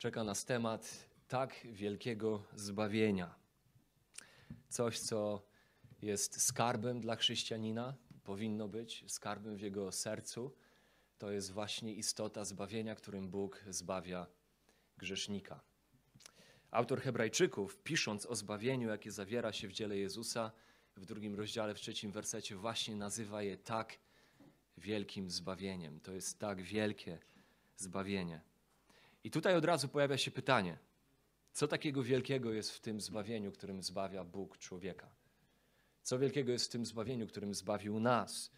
czeka nas temat tak wielkiego zbawienia. Coś, co jest skarbem dla chrześcijanina, powinno być skarbem w jego sercu. To jest właśnie istota zbawienia, którym Bóg zbawia grzesznika. Autor Hebrajczyków, pisząc o zbawieniu, jakie zawiera się w dziele Jezusa, w drugim rozdziale, w trzecim wersecie, właśnie nazywa je tak wielkim zbawieniem. To jest tak wielkie zbawienie. I tutaj od razu pojawia się pytanie: co takiego wielkiego jest w tym zbawieniu, którym zbawia Bóg człowieka? Co wielkiego jest w tym zbawieniu, którym zbawił nas?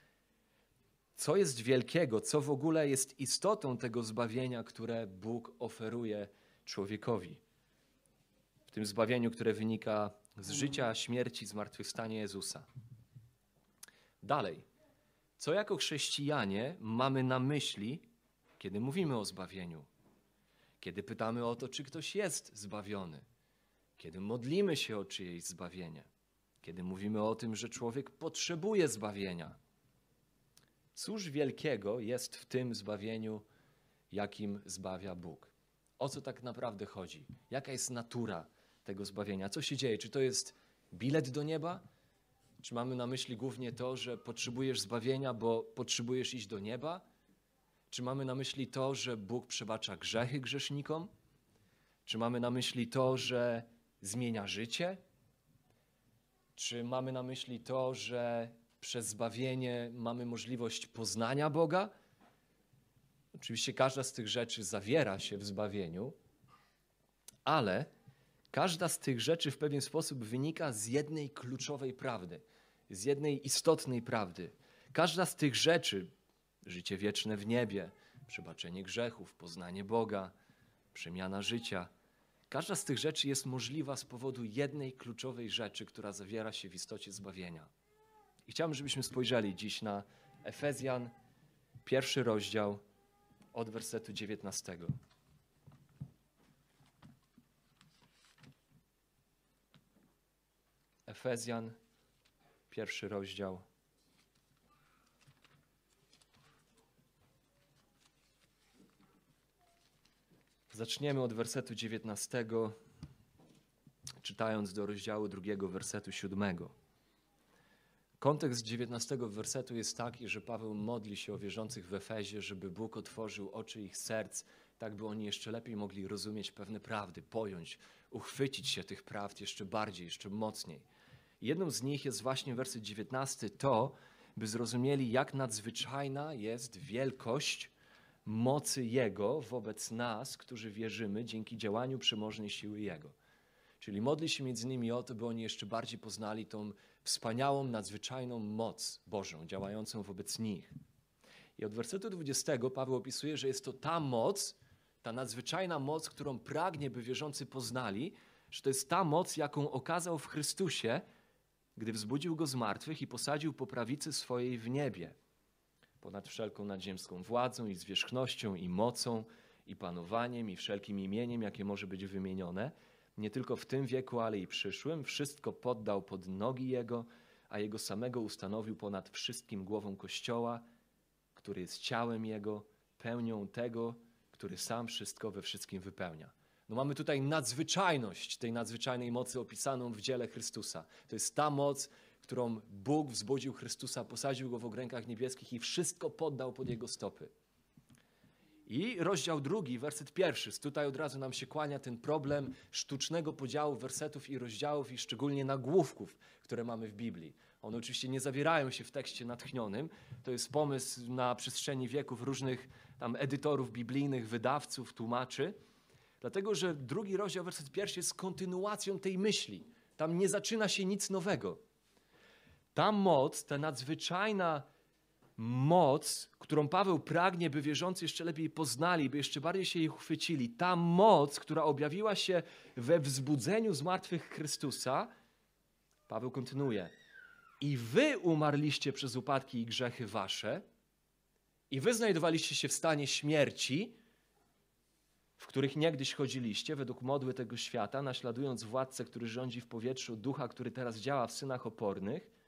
Co jest wielkiego, co w ogóle jest istotą tego zbawienia, które Bóg oferuje człowiekowi? W tym zbawieniu, które wynika z życia, śmierci, zmartwychwstania Jezusa. Dalej, co jako chrześcijanie mamy na myśli, kiedy mówimy o zbawieniu? Kiedy pytamy o to, czy ktoś jest zbawiony? Kiedy modlimy się o czyjeś zbawienie? Kiedy mówimy o tym, że człowiek potrzebuje zbawienia? Cóż wielkiego jest w tym zbawieniu, jakim zbawia Bóg? O co tak naprawdę chodzi? Jaka jest natura tego zbawienia? Co się dzieje? Czy to jest bilet do nieba? Czy mamy na myśli głównie to, że potrzebujesz zbawienia, bo potrzebujesz iść do nieba? Czy mamy na myśli to, że Bóg przebacza grzechy grzesznikom? Czy mamy na myśli to, że zmienia życie? Czy mamy na myśli to, że przez zbawienie mamy możliwość poznania Boga? Oczywiście każda z tych rzeczy zawiera się w zbawieniu, ale każda z tych rzeczy w pewien sposób wynika z jednej kluczowej prawdy, z jednej istotnej prawdy. Każda z tych rzeczy, życie wieczne w niebie, przebaczenie grzechów, poznanie Boga, przemiana życia. Każda z tych rzeczy jest możliwa z powodu jednej kluczowej rzeczy, która zawiera się w istocie zbawienia. I chciałbym, żebyśmy spojrzeli dziś na Efezjan, pierwszy rozdział od wersetu 19. Efezjan, pierwszy rozdział. Zaczniemy od wersetu 19, czytając do rozdziału drugiego, wersetu 7. Kontekst 19 wersetu jest taki, że Paweł modli się o wierzących w Efezie, żeby Bóg otworzył oczy ich serc, tak by oni jeszcze lepiej mogli rozumieć pewne prawdy, pojąć, uchwycić się tych prawd jeszcze bardziej, jeszcze mocniej. Jedną z nich jest właśnie werset 19, to, by zrozumieli, jak nadzwyczajna jest wielkość mocy Jego wobec nas, którzy wierzymy dzięki działaniu przemożnej siły Jego. Czyli modli się między innymi o to, by oni jeszcze bardziej poznali tą wspaniałą, nadzwyczajną moc Bożą działającą wobec nich. I od wersetu 20 Paweł opisuje, że jest to ta moc, ta nadzwyczajna moc, którą pragnie, by wierzący poznali, że to jest ta moc, jaką okazał w Chrystusie, gdy wzbudził go z martwych i posadził po prawicy swojej w niebie ponad wszelką nadziemską władzą i zwierzchnością i mocą i panowaniem i wszelkim imieniem, jakie może być wymienione, nie tylko w tym wieku, ale i przyszłym, wszystko poddał pod nogi Jego, a Jego samego ustanowił ponad wszystkim głową Kościoła, który jest ciałem Jego, pełnią tego, który sam wszystko we wszystkim wypełnia. No mamy tutaj nadzwyczajność tej nadzwyczajnej mocy opisaną w dziele Chrystusa. To jest ta moc, którą Bóg wzbudził Chrystusa, posadził go w okręgach niebieskich i wszystko poddał pod jego stopy. I rozdział drugi, werset pierwszy. Tutaj od razu nam się kłania ten problem sztucznego podziału wersetów i rozdziałów, i szczególnie nagłówków, które mamy w Biblii. One oczywiście nie zawierają się w tekście natchnionym. To jest pomysł na przestrzeni wieków różnych tam edytorów biblijnych, wydawców, tłumaczy. Dlatego, że drugi rozdział, werset pierwszy jest kontynuacją tej myśli. Tam nie zaczyna się nic nowego. Ta moc, ta nadzwyczajna moc, którą Paweł pragnie, by wierzący jeszcze lepiej poznali, by jeszcze bardziej się jej uchwycili, ta moc, która objawiła się we wzbudzeniu zmartwych Chrystusa, Paweł kontynuuje. I wy umarliście przez upadki i grzechy wasze, i wy znajdowaliście się w stanie śmierci, w których niegdyś chodziliście według modły tego świata, naśladując władcę, który rządzi w powietrzu, ducha, który teraz działa w synach opornych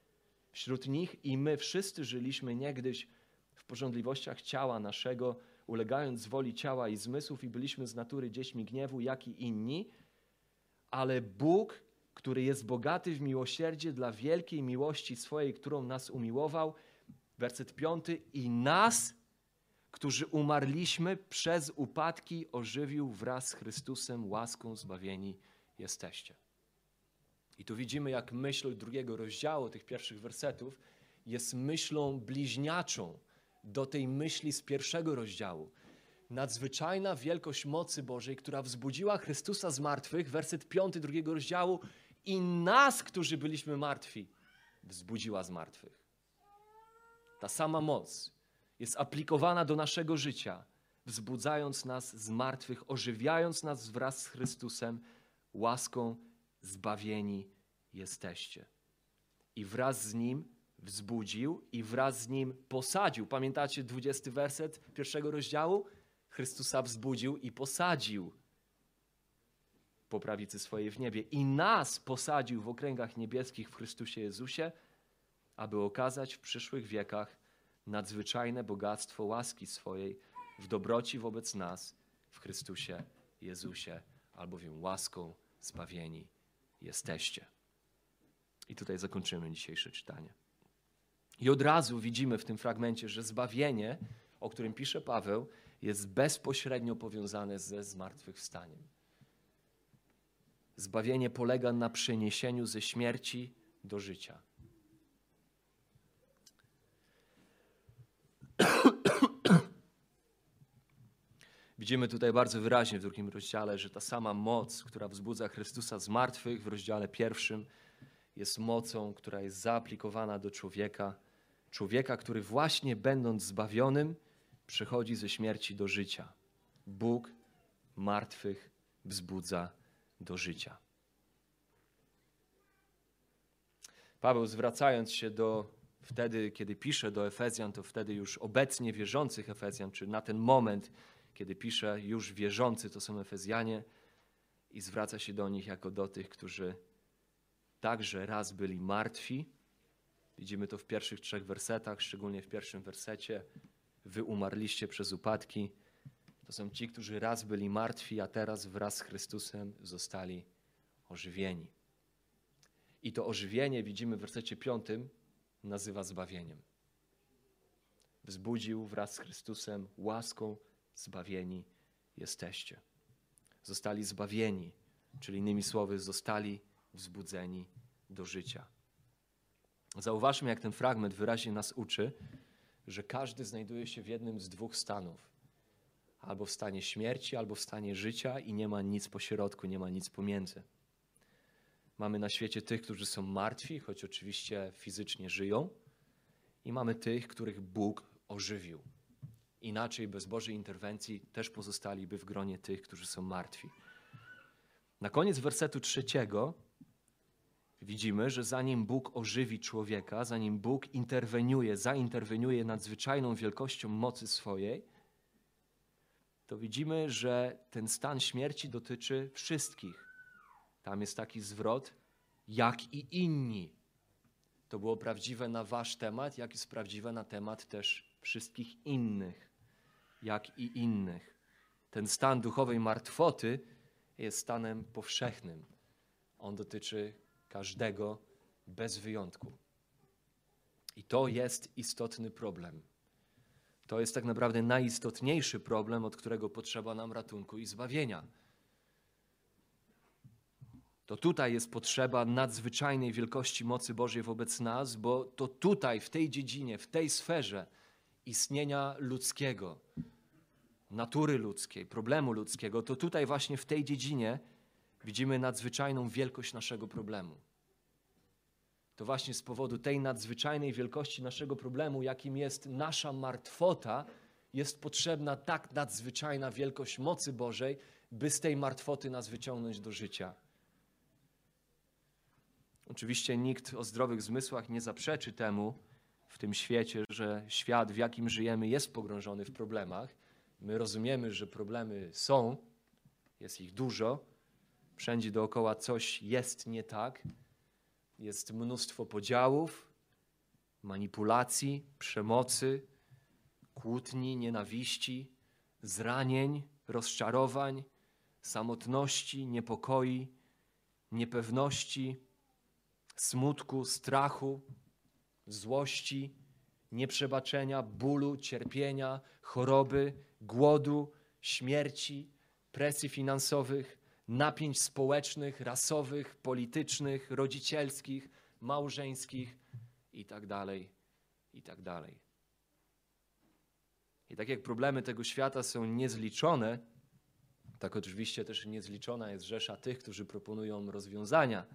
Wśród nich i my wszyscy żyliśmy niegdyś w porządliwościach ciała naszego, ulegając woli ciała i zmysłów i byliśmy z natury dziećmi gniewu, jak i inni, ale Bóg, który jest bogaty w miłosierdzie dla wielkiej miłości swojej, którą nas umiłował, werset piąty, i nas, którzy umarliśmy przez upadki, ożywił wraz z Chrystusem, łaską zbawieni jesteście. I tu widzimy, jak myśl drugiego rozdziału, tych pierwszych wersetów, jest myślą bliźniaczą do tej myśli z pierwszego rozdziału. Nadzwyczajna wielkość mocy Bożej, która wzbudziła Chrystusa z martwych, werset piąty drugiego rozdziału, i nas, którzy byliśmy martwi, wzbudziła z martwych. Ta sama moc jest aplikowana do naszego życia, wzbudzając nas z martwych, ożywiając nas wraz z Chrystusem, łaską zbawieni jesteście. I wraz z Nim wzbudził i wraz z Nim posadził. Pamiętacie 20 werset pierwszego rozdziału? Chrystusa wzbudził i posadził po prawicy swojej w niebie. I nas posadził w okręgach niebieskich w Chrystusie Jezusie, aby okazać w przyszłych wiekach nadzwyczajne bogactwo łaski swojej w dobroci wobec nas w Chrystusie Jezusie, albowiem łaską zbawieni jesteście. I tutaj zakończymy dzisiejsze czytanie. I od razu widzimy w tym fragmencie, że zbawienie, o którym pisze Paweł, jest bezpośrednio powiązane ze zmartwychwstaniem. Zbawienie polega na przeniesieniu ze śmierci do życia. Widzimy tutaj bardzo wyraźnie w drugim rozdziale, że ta sama moc, która wzbudza Chrystusa z martwych w rozdziale pierwszym, jest mocą, która jest zaaplikowana do człowieka. Człowieka, który właśnie będąc zbawionym, przechodzi ze śmierci do życia. Bóg martwych wzbudza do życia. Paweł, zwracając się do wtedy, kiedy pisze do Efezjan, to wtedy już obecnie wierzących Efezjan, czy na ten moment, kiedy pisze już wierzący, to są Efezjanie, i zwraca się do nich jako do tych, którzy także raz byli martwi. Widzimy to w pierwszych trzech wersetach, szczególnie w pierwszym wersecie. Wy umarliście przez upadki. To są ci, którzy raz byli martwi, a teraz wraz z Chrystusem zostali ożywieni. I to ożywienie, widzimy w wersecie piątym, nazywa zbawieniem. Wzbudził wraz z Chrystusem łaską zbawieni jesteście. Zostali zbawieni, czyli innymi słowy, zostali wzbudzeni do życia. Zauważmy, jak ten fragment wyraźnie nas uczy, że każdy znajduje się w jednym z dwóch stanów. Albo w stanie śmierci, albo w stanie życia i nie ma nic pośrodku, nie ma nic pomiędzy. Mamy na świecie tych, którzy są martwi, choć oczywiście fizycznie żyją, i mamy tych, których Bóg ożywił. Inaczej, bez Bożej interwencji, też pozostaliby w gronie tych, którzy są martwi. Na koniec wersetu trzeciego widzimy, że zanim Bóg ożywi człowieka, zanim Bóg interweniuje, zainterweniuje nadzwyczajną wielkością mocy swojej, to widzimy, że ten stan śmierci dotyczy wszystkich. Tam jest taki zwrot, jak i inni. To było prawdziwe na wasz temat, jak jest prawdziwe na temat też wszystkich innych, jak i innych. Ten stan duchowej martwoty jest stanem powszechnym. On dotyczy każdego bez wyjątku. I to jest istotny problem. To jest tak naprawdę najistotniejszy problem, od którego potrzeba nam ratunku i zbawienia. To tutaj jest potrzeba nadzwyczajnej wielkości mocy Bożej wobec nas, bo to tutaj, w tej dziedzinie, w tej sferze istnienia ludzkiego, natury ludzkiej, problemu ludzkiego, to tutaj właśnie w tej dziedzinie widzimy nadzwyczajną wielkość naszego problemu. To właśnie z powodu tej nadzwyczajnej wielkości naszego problemu, jakim jest nasza martwota, jest potrzebna tak nadzwyczajna wielkość mocy Bożej, by z tej martwoty nas wyciągnąć do życia. Oczywiście nikt o zdrowych zmysłach nie zaprzeczy temu w tym świecie, że świat, w jakim żyjemy, jest pogrążony w problemach. My rozumiemy, że problemy są, jest ich dużo, wszędzie dookoła coś jest nie tak, jest mnóstwo podziałów, manipulacji, przemocy, kłótni, nienawiści, zranień, rozczarowań, samotności, niepokoi, niepewności, smutku, strachu, złości, nieprzebaczenia, bólu, cierpienia, choroby, głodu, śmierci, presji finansowych, napięć społecznych, rasowych, politycznych, rodzicielskich, małżeńskich itd. itd. I tak jak problemy tego świata są niezliczone, tak oczywiście też niezliczona jest rzesza tych, którzy proponują rozwiązania.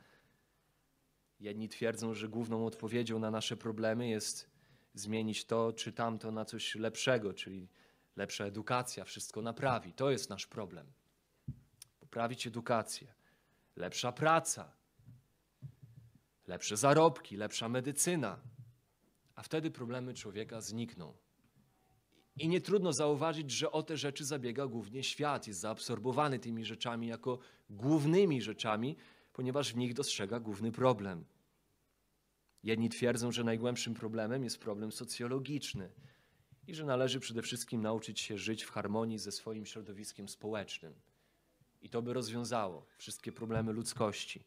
Jedni twierdzą, że główną odpowiedzią na nasze problemy jest zmienić to czy tamto na coś lepszego, czyli lepsza edukacja, wszystko naprawi. To jest nasz problem. Poprawić edukację, lepsza praca, lepsze zarobki, lepsza medycyna, a wtedy problemy człowieka znikną. I nie trudno zauważyć, że o te rzeczy zabiega głównie świat, jest zaabsorbowany tymi rzeczami jako głównymi rzeczami, ponieważ w nich dostrzega główny problem. Jedni twierdzą, że najgłębszym problemem jest problem socjologiczny i że należy przede wszystkim nauczyć się żyć w harmonii ze swoim środowiskiem społecznym. I to by rozwiązało wszystkie problemy ludzkości.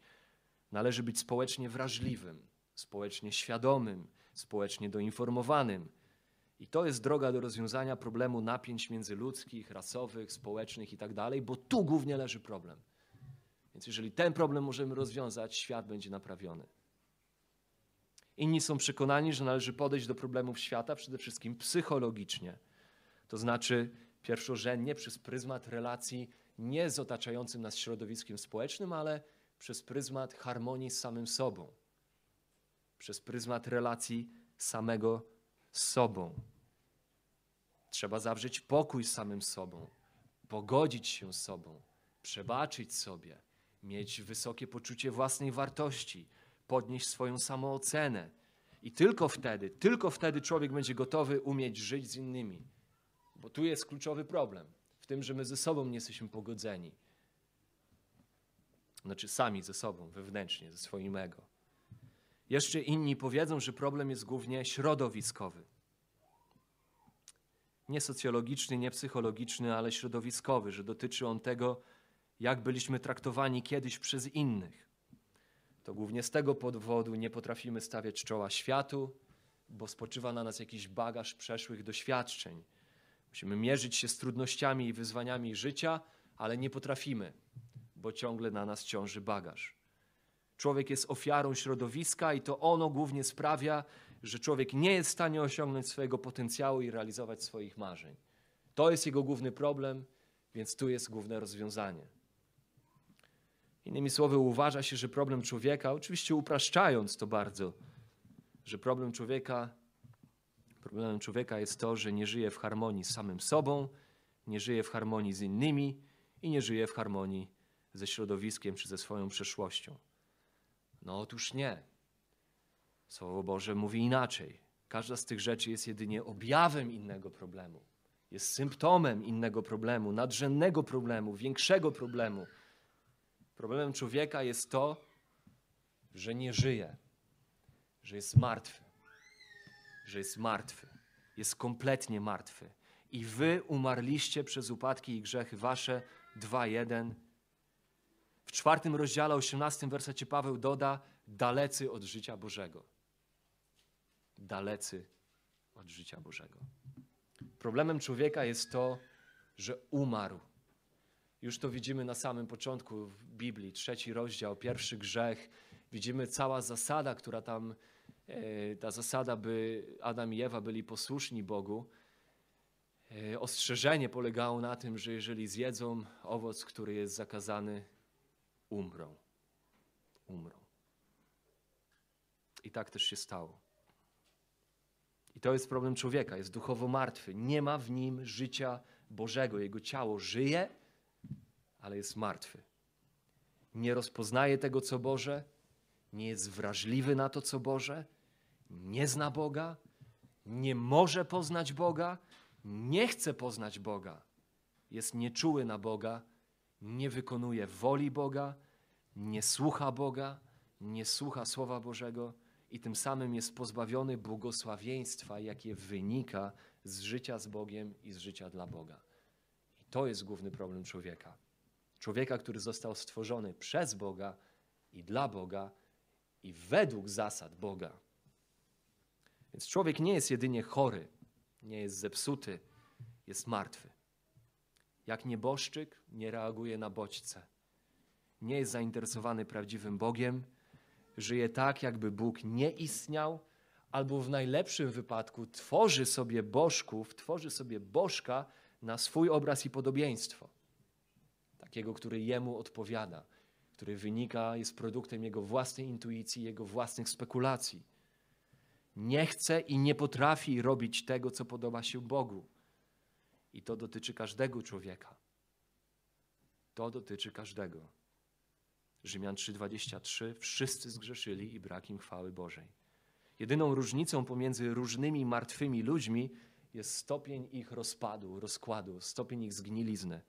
Należy być społecznie wrażliwym, społecznie świadomym, społecznie doinformowanym. I to jest droga do rozwiązania problemu napięć międzyludzkich, rasowych, społecznych itd., bo tu głównie leży problem. Więc jeżeli ten problem możemy rozwiązać, świat będzie naprawiony. Inni są przekonani, że należy podejść do problemów świata przede wszystkim psychologicznie. To znaczy pierwszorzędnie przez pryzmat relacji nie z otaczającym nas środowiskiem społecznym, ale przez pryzmat harmonii z samym sobą. Przez pryzmat relacji samego z sobą. Trzeba zawrzeć pokój z samym sobą, pogodzić się z sobą, przebaczyć sobie, mieć wysokie poczucie własnej wartości, podnieść swoją samoocenę. I tylko wtedy, tylko wtedy człowiek będzie gotowy umieć żyć z innymi. Bo tu jest kluczowy problem w tym, że my ze sobą nie jesteśmy pogodzeni. Znaczy sami ze sobą, wewnętrznie, ze swoim ego. Jeszcze inni powiedzą, że problem jest głównie środowiskowy. Nie socjologiczny, nie psychologiczny, ale środowiskowy, że dotyczy on tego, jak byliśmy traktowani kiedyś przez innych. To głównie z tego powodu nie potrafimy stawiać czoła światu, bo spoczywa na nas jakiś bagaż przeszłych doświadczeń. Musimy mierzyć się z trudnościami i wyzwaniami życia, ale nie potrafimy, bo ciągle na nas ciąży bagaż. Człowiek jest ofiarą środowiska i to ono głównie sprawia, że człowiek nie jest w stanie osiągnąć swojego potencjału i realizować swoich marzeń. To jest jego główny problem, więc tu jest główne rozwiązanie. Innymi słowy, uważa się, że problem człowieka, oczywiście upraszczając to bardzo, że problem człowieka, problemem człowieka jest to, że nie żyje w harmonii z samym sobą, nie żyje w harmonii z innymi i nie żyje w harmonii ze środowiskiem czy ze swoją przeszłością. No otóż nie. Słowo Boże mówi inaczej. Każda z tych rzeczy jest jedynie objawem innego problemu. Jest symptomem innego problemu, nadrzędnego problemu, większego problemu. Problemem człowieka jest to, że nie żyje, że jest martwy, że jest martwy, jest kompletnie martwy. I wy umarliście przez upadki i grzechy wasze 2:1. W czwartym rozdziale, 18 wersecie Paweł doda dalecy od życia Bożego. Dalecy od życia Bożego. Problemem człowieka jest to, że umarł już to widzimy na samym początku w Biblii, trzeci rozdział, pierwszy grzech. Widzimy cała zasada, która tam, e, ta zasada, by Adam i Ewa byli posłuszni Bogu. E, ostrzeżenie polegało na tym, że jeżeli zjedzą owoc, który jest zakazany, umrą. Umrą. I tak też się stało. I to jest problem człowieka, jest duchowo martwy. Nie ma w nim życia Bożego. Jego ciało żyje, ale jest martwy. Nie rozpoznaje tego, co Boże, nie jest wrażliwy na to, co Boże, nie zna Boga, nie może poznać Boga, nie chce poznać Boga. Jest nieczuły na Boga, nie wykonuje woli Boga, nie słucha Boga, nie słucha Słowa Bożego i tym samym jest pozbawiony błogosławieństwa, jakie wynika z życia z Bogiem i z życia dla Boga. To jest główny problem człowieka. Człowieka, który został stworzony przez Boga i dla Boga i według zasad Boga. Więc człowiek nie jest jedynie chory, nie jest zepsuty, jest martwy. Jak nieboszczyk nie reaguje na bodźce. Nie jest zainteresowany prawdziwym Bogiem, żyje tak, jakby Bóg nie istniał, albo w najlepszym wypadku tworzy sobie bożków, tworzy sobie bożka na swój obraz i podobieństwo. Takiego, który jemu odpowiada, który wynika, jest produktem jego własnej intuicji, jego własnych spekulacji. Nie chce i nie potrafi robić tego, co podoba się Bogu. I to dotyczy każdego człowieka. To dotyczy każdego. Rzymian 3:23 Wszyscy zgrzeszyli i brak im chwały Bożej. Jedyną różnicą pomiędzy różnymi martwymi ludźmi jest stopień ich rozpadu, rozkładu, stopień ich zgnilizny,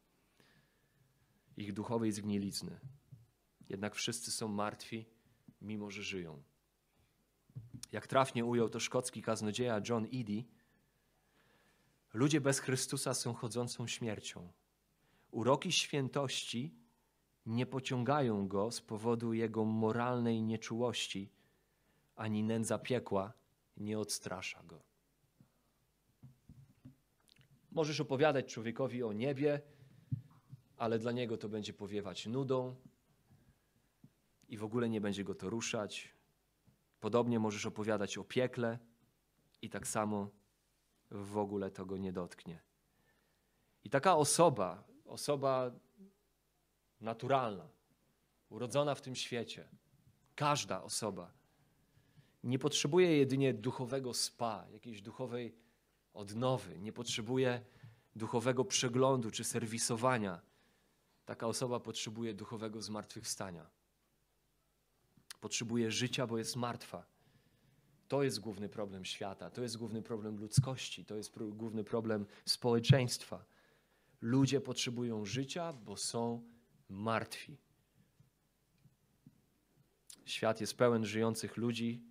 ich duchowej zgnilizny. Jednak wszyscy są martwi, mimo że żyją. Jak trafnie ujął to szkocki kaznodzieja John Eady, ludzie bez Chrystusa są chodzącą śmiercią. Uroki świętości nie pociągają go z powodu jego moralnej nieczułości, ani nędza piekła nie odstrasza go. Możesz opowiadać człowiekowi o niebie, ale dla niego to będzie powiewać nudą i w ogóle nie będzie go to ruszać. Podobnie możesz opowiadać o piekle i tak samo w ogóle to go nie dotknie. I taka osoba, osoba naturalna, urodzona w tym świecie, każda osoba, nie potrzebuje jedynie duchowego spa, jakiejś duchowej odnowy, nie potrzebuje duchowego przeglądu czy serwisowania. Taka osoba potrzebuje duchowego zmartwychwstania. Potrzebuje życia, bo jest martwa. To jest główny problem świata, to jest główny problem ludzkości, to jest główny problem społeczeństwa. Ludzie potrzebują życia, bo są martwi. Świat jest pełen żyjących ludzi,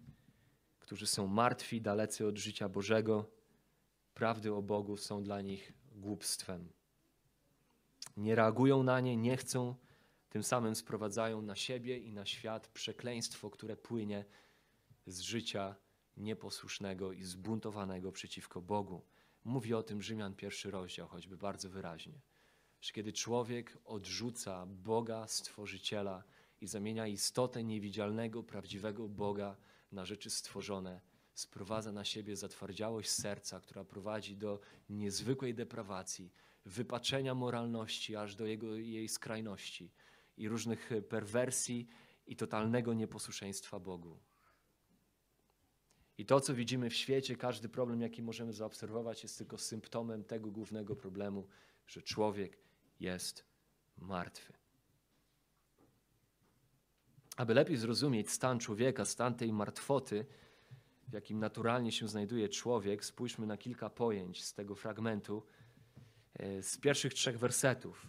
którzy są martwi, dalecy od życia Bożego. Prawdy o Bogu są dla nich głupstwem. Nie reagują na nie, nie chcą, tym samym sprowadzają na siebie i na świat przekleństwo, które płynie z życia nieposłusznego i zbuntowanego przeciwko Bogu. Mówi o tym Rzymian pierwszy rozdział, choćby bardzo wyraźnie że kiedy człowiek odrzuca Boga, Stworzyciela i zamienia istotę niewidzialnego, prawdziwego Boga na rzeczy stworzone, sprowadza na siebie zatwardziałość serca, która prowadzi do niezwykłej deprawacji, wypaczenia moralności aż do jego, jej skrajności i różnych perwersji i totalnego nieposłuszeństwa Bogu. I to, co widzimy w świecie, każdy problem, jaki możemy zaobserwować, jest tylko symptomem tego głównego problemu, że człowiek jest martwy. Aby lepiej zrozumieć stan człowieka, stan tej martwoty, w jakim naturalnie się znajduje człowiek, spójrzmy na kilka pojęć z tego fragmentu, e, z pierwszych trzech wersetów.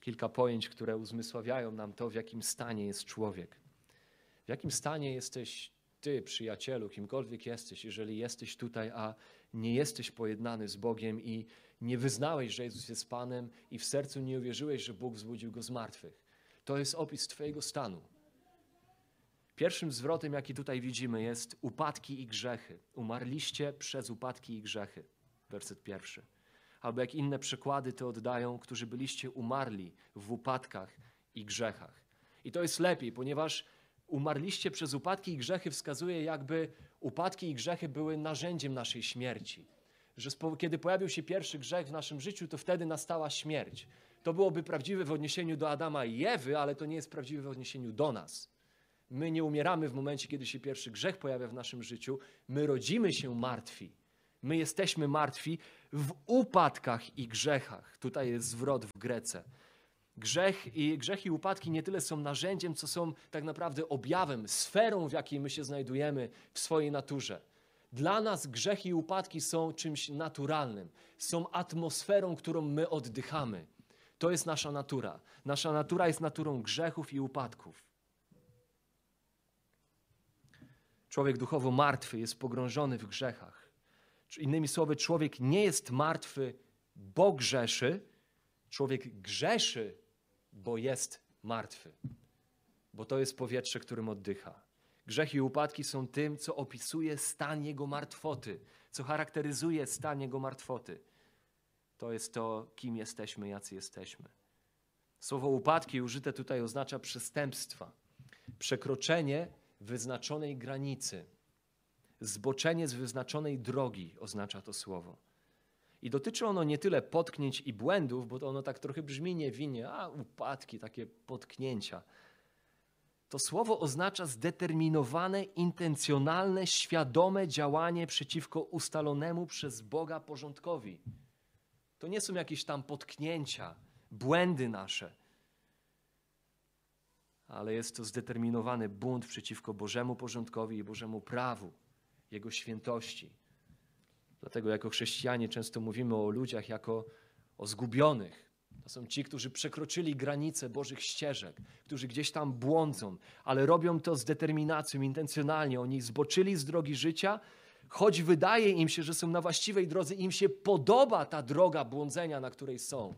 Kilka pojęć, które uzmysławiają nam to, w jakim stanie jest człowiek. W jakim stanie jesteś ty, przyjacielu, kimkolwiek jesteś, jeżeli jesteś tutaj, a nie jesteś pojednany z Bogiem i nie wyznałeś, że Jezus jest Panem i w sercu nie uwierzyłeś, że Bóg wzbudził Go z martwych. To jest opis Twojego stanu. Pierwszym zwrotem, jaki tutaj widzimy, jest upadki i grzechy. Umarliście przez upadki i grzechy. Werset pierwszy. Albo jak inne przykłady to oddają, którzy byliście umarli w upadkach i grzechach. I to jest lepiej, ponieważ umarliście przez upadki i grzechy wskazuje, jakby upadki i grzechy były narzędziem naszej śmierci że kiedy pojawił się pierwszy grzech w naszym życiu, to wtedy nastała śmierć. To byłoby prawdziwe w odniesieniu do Adama i Ewy, ale to nie jest prawdziwe w odniesieniu do nas. My nie umieramy w momencie, kiedy się pierwszy grzech pojawia w naszym życiu. My rodzimy się martwi. My jesteśmy martwi w upadkach i grzechach. Tutaj jest zwrot w Grece. Grzech i, grzech i upadki nie tyle są narzędziem, co są tak naprawdę objawem, sferą, w jakiej my się znajdujemy w swojej naturze. Dla nas grzechy i upadki są czymś naturalnym, są atmosferą, którą my oddychamy. To jest nasza natura. Nasza natura jest naturą grzechów i upadków. Człowiek duchowo martwy jest pogrążony w grzechach. Innymi słowy, człowiek nie jest martwy, bo grzeszy, Człowiek grzeszy, bo jest martwy, bo to jest powietrze, którym oddycha. Grzech i upadki są tym, co opisuje stan jego martwoty, co charakteryzuje stan jego martwoty. To jest to, kim jesteśmy, jacy jesteśmy. Słowo upadki użyte tutaj oznacza przestępstwa, przekroczenie wyznaczonej granicy, zboczenie z wyznaczonej drogi oznacza to słowo. I dotyczy ono nie tyle potknięć i błędów, bo to ono tak trochę brzmi niewinnie, a upadki, takie potknięcia. To słowo oznacza zdeterminowane, intencjonalne, świadome działanie przeciwko ustalonemu przez Boga porządkowi. To nie są jakieś tam potknięcia, błędy nasze, ale jest to zdeterminowany bunt przeciwko Bożemu porządkowi i Bożemu prawu, Jego świętości. Dlatego jako chrześcijanie często mówimy o ludziach jako o zgubionych. To są ci, którzy przekroczyli granice Bożych ścieżek, którzy gdzieś tam błądzą, ale robią to z determinacją, intencjonalnie. Oni zboczyli z drogi życia, choć wydaje im się, że są na właściwej drodze, im się podoba ta droga błądzenia, na której są.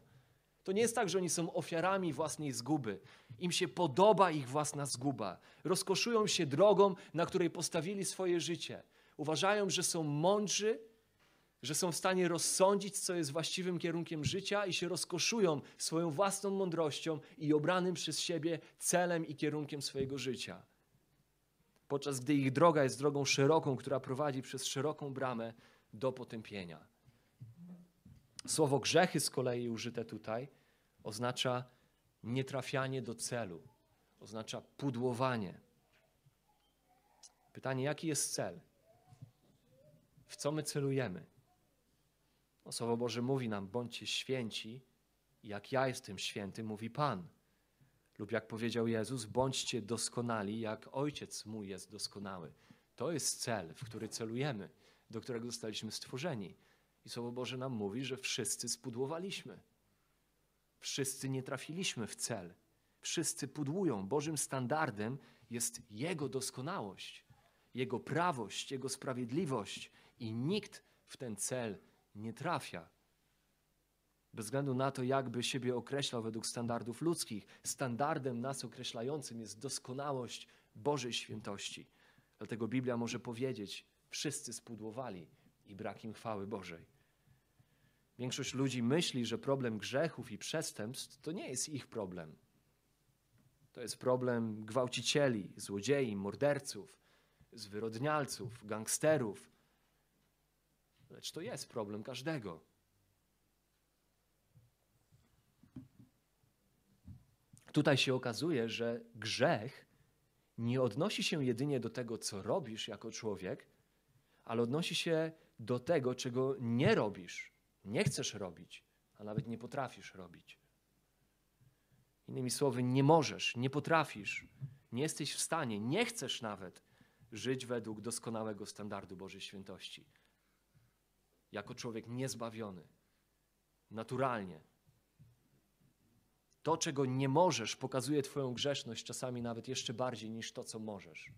To nie jest tak, że oni są ofiarami własnej zguby. Im się podoba ich własna zguba. Rozkoszują się drogą, na której postawili swoje życie. Uważają, że są mądrzy, że są w stanie rozsądzić, co jest właściwym kierunkiem życia i się rozkoszują swoją własną mądrością i obranym przez siebie celem i kierunkiem swojego życia. Podczas gdy ich droga jest drogą szeroką, która prowadzi przez szeroką bramę do potępienia. Słowo grzechy z kolei użyte tutaj oznacza nietrafianie do celu, oznacza pudłowanie. Pytanie, jaki jest cel? W co my celujemy? No, Słowo Boże mówi nam, bądźcie święci, jak ja jestem święty, mówi Pan. Lub jak powiedział Jezus, bądźcie doskonali, jak Ojciec mój jest doskonały. To jest cel, w który celujemy, do którego zostaliśmy stworzeni. I Słowo Boże nam mówi, że wszyscy spudłowaliśmy. Wszyscy nie trafiliśmy w cel. Wszyscy pudłują. Bożym standardem jest Jego doskonałość, Jego prawość, Jego sprawiedliwość i nikt w ten cel nie trafia. Bez względu na to, jakby siebie określał według standardów ludzkich, standardem nas określającym jest doskonałość Bożej świętości. Dlatego Biblia może powiedzieć: wszyscy spudłowali i brak im chwały Bożej. Większość ludzi myśli, że problem grzechów i przestępstw to nie jest ich problem. To jest problem gwałcicieli, złodziei, morderców, zwyrodnialców, gangsterów. Lecz to jest problem każdego. Tutaj się okazuje, że grzech nie odnosi się jedynie do tego, co robisz jako człowiek, ale odnosi się do tego, czego nie robisz, nie chcesz robić, a nawet nie potrafisz robić. Innymi słowy, nie możesz, nie potrafisz, nie jesteś w stanie, nie chcesz nawet żyć według doskonałego standardu Bożej świętości. Jako człowiek niezbawiony, naturalnie. To, czego nie możesz, pokazuje Twoją grzeszność czasami nawet jeszcze bardziej niż to, co możesz.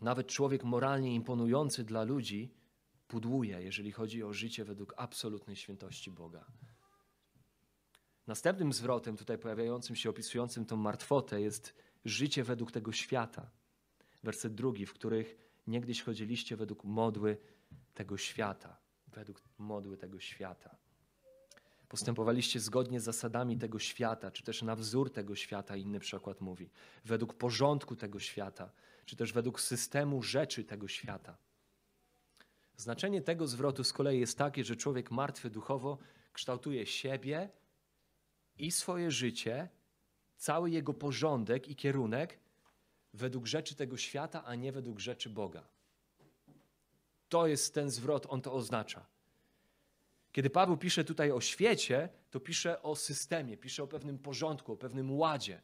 Nawet człowiek moralnie imponujący dla ludzi pudłuje, jeżeli chodzi o życie według absolutnej świętości Boga. Następnym zwrotem, tutaj pojawiającym się, opisującym tą martwotę, jest życie według tego świata. Werset drugi, w których niegdyś chodziliście według modły tego świata. Według modły tego świata. Postępowaliście zgodnie z zasadami tego świata, czy też na wzór tego świata, inny przykład mówi, według porządku tego świata, czy też według systemu rzeczy tego świata. Znaczenie tego zwrotu z kolei jest takie, że człowiek martwy duchowo kształtuje siebie i swoje życie, cały jego porządek i kierunek według rzeczy tego świata, a nie według rzeczy Boga. To jest ten zwrot, on to oznacza. Kiedy Paweł pisze tutaj o świecie, to pisze o systemie, pisze o pewnym porządku, o pewnym ładzie.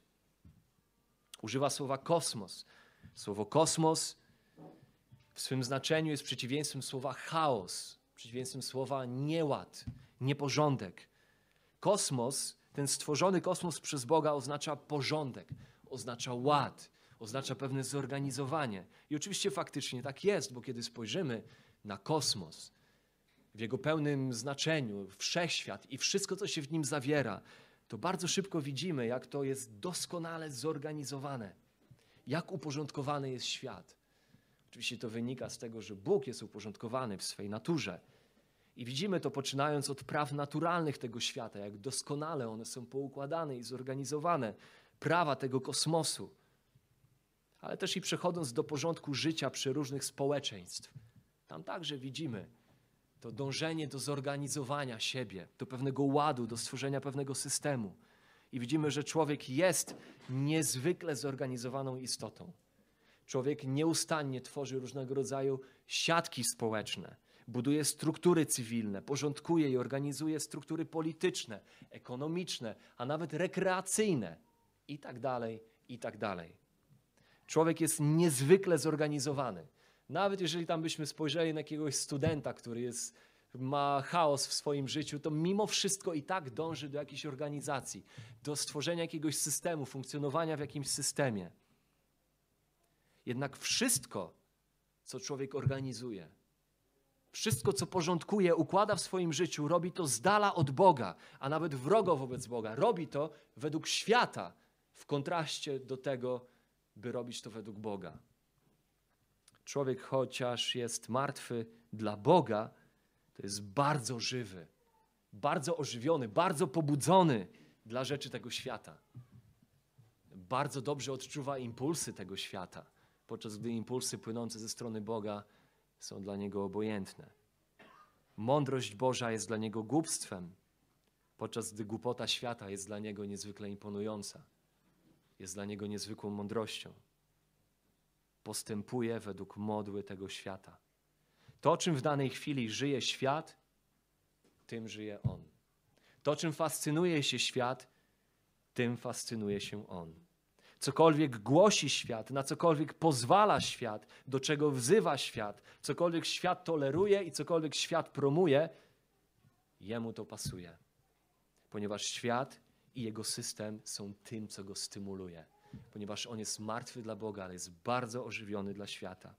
Używa słowa kosmos. Słowo kosmos w swym znaczeniu jest przeciwieństwem słowa chaos, przeciwieństwem słowa nieład, nieporządek. Kosmos, ten stworzony kosmos przez Boga oznacza porządek, oznacza ład, oznacza pewne zorganizowanie. I oczywiście faktycznie tak jest, bo kiedy spojrzymy na kosmos, w jego pełnym znaczeniu, wszechświat i wszystko, co się w nim zawiera, to bardzo szybko widzimy, jak to jest doskonale zorganizowane, jak uporządkowany jest świat. Oczywiście to wynika z tego, że Bóg jest uporządkowany w swej naturze. I widzimy to poczynając od praw naturalnych tego świata, jak doskonale one są poukładane i zorganizowane, prawa tego kosmosu, ale też i przechodząc do porządku życia przeróżnych społeczeństw. Tam także widzimy to dążenie do zorganizowania siebie, do pewnego ładu, do stworzenia pewnego systemu. I widzimy, że człowiek jest niezwykle zorganizowaną istotą. Człowiek nieustannie tworzy różnego rodzaju siatki społeczne, buduje struktury cywilne, porządkuje i organizuje struktury polityczne, ekonomiczne, a nawet rekreacyjne i tak dalej, i tak dalej. Człowiek jest niezwykle zorganizowany. Nawet jeżeli tam byśmy spojrzeli na jakiegoś studenta, który jest, ma chaos w swoim życiu, to mimo wszystko i tak dąży do jakiejś organizacji, do stworzenia jakiegoś systemu, funkcjonowania w jakimś systemie. Jednak wszystko, co człowiek organizuje, wszystko, co porządkuje, układa w swoim życiu, robi to z dala od Boga, a nawet wrogo wobec Boga. Robi to według świata, w kontraście do tego, by robić to według Boga. Człowiek, chociaż jest martwy dla Boga, to jest bardzo żywy, bardzo ożywiony, bardzo pobudzony dla rzeczy tego świata. Bardzo dobrze odczuwa impulsy tego świata, podczas gdy impulsy płynące ze strony Boga są dla niego obojętne. Mądrość Boża jest dla niego głupstwem, podczas gdy głupota świata jest dla niego niezwykle imponująca. Jest dla niego niezwykłą mądrością postępuje według modły tego świata. To, czym w danej chwili żyje świat, tym żyje on. To, czym fascynuje się świat, tym fascynuje się on. Cokolwiek głosi świat, na cokolwiek pozwala świat, do czego wzywa świat, cokolwiek świat toleruje i cokolwiek świat promuje, jemu to pasuje. Ponieważ świat i jego system są tym, co go stymuluje ponieważ on jest martwy dla Boga, ale jest bardzo ożywiony dla świata.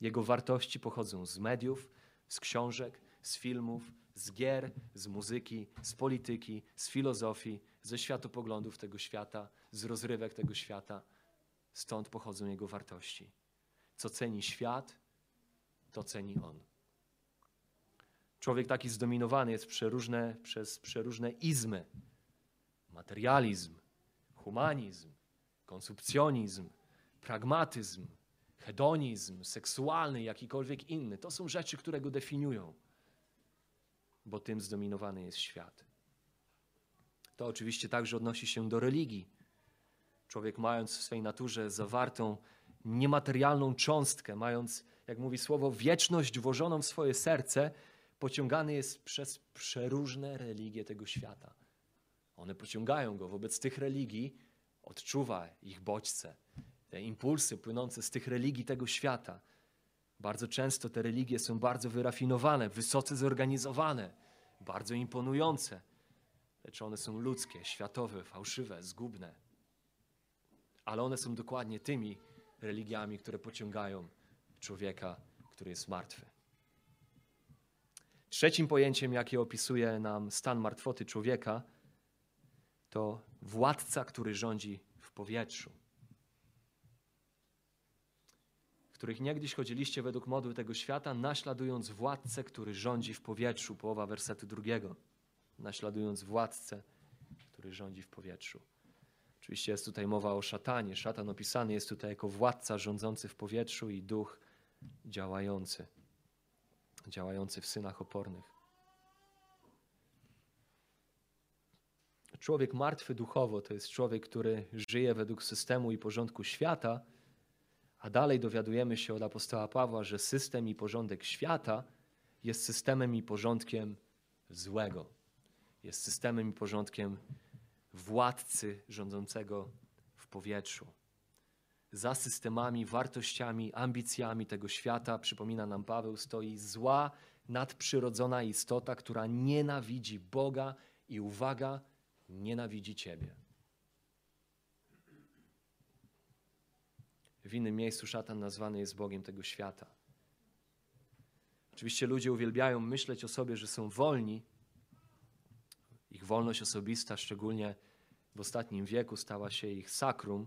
Jego wartości pochodzą z mediów, z książek, z filmów, z gier, z muzyki, z polityki, z filozofii, ze światopoglądów tego świata, z rozrywek tego świata. Stąd pochodzą jego wartości. Co ceni świat, to ceni on. Człowiek taki zdominowany jest przeróżne, przez przeróżne izmy. Materializm, humanizm, konsumpcjonizm, pragmatyzm, hedonizm seksualny, jakikolwiek inny. To są rzeczy, które go definiują, bo tym zdominowany jest świat. To oczywiście także odnosi się do religii. Człowiek, mając w swej naturze zawartą niematerialną cząstkę, mając, jak mówi słowo, wieczność włożoną w swoje serce, pociągany jest przez przeróżne religie tego świata. One pociągają go wobec tych religii, odczuwa ich bodźce, te impulsy płynące z tych religii tego świata. Bardzo często te religie są bardzo wyrafinowane, wysoce zorganizowane, bardzo imponujące, lecz one są ludzkie, światowe, fałszywe, zgubne. Ale one są dokładnie tymi religiami, które pociągają człowieka, który jest martwy. Trzecim pojęciem, jakie opisuje nam stan martwoty człowieka, to władca, który rządzi w powietrzu. Których niegdyś chodziliście według modły tego świata, naśladując władcę, który rządzi w powietrzu. Połowa wersetu drugiego. Naśladując władcę, który rządzi w powietrzu. Oczywiście jest tutaj mowa o szatanie. Szatan opisany jest tutaj jako władca rządzący w powietrzu i duch działający, działający w synach opornych. Człowiek martwy duchowo to jest człowiek, który żyje według systemu i porządku świata, a dalej dowiadujemy się od apostoła Pawła, że system i porządek świata jest systemem i porządkiem złego. Jest systemem i porządkiem władcy rządzącego w powietrzu. Za systemami, wartościami, ambicjami tego świata, przypomina nam Paweł, stoi zła, nadprzyrodzona istota, która nienawidzi Boga i uwaga, nienawidzi Ciebie. W innym miejscu szatan nazwany jest Bogiem tego świata. Oczywiście ludzie uwielbiają myśleć o sobie, że są wolni. Ich wolność osobista, szczególnie w ostatnim wieku, stała się ich sakrum.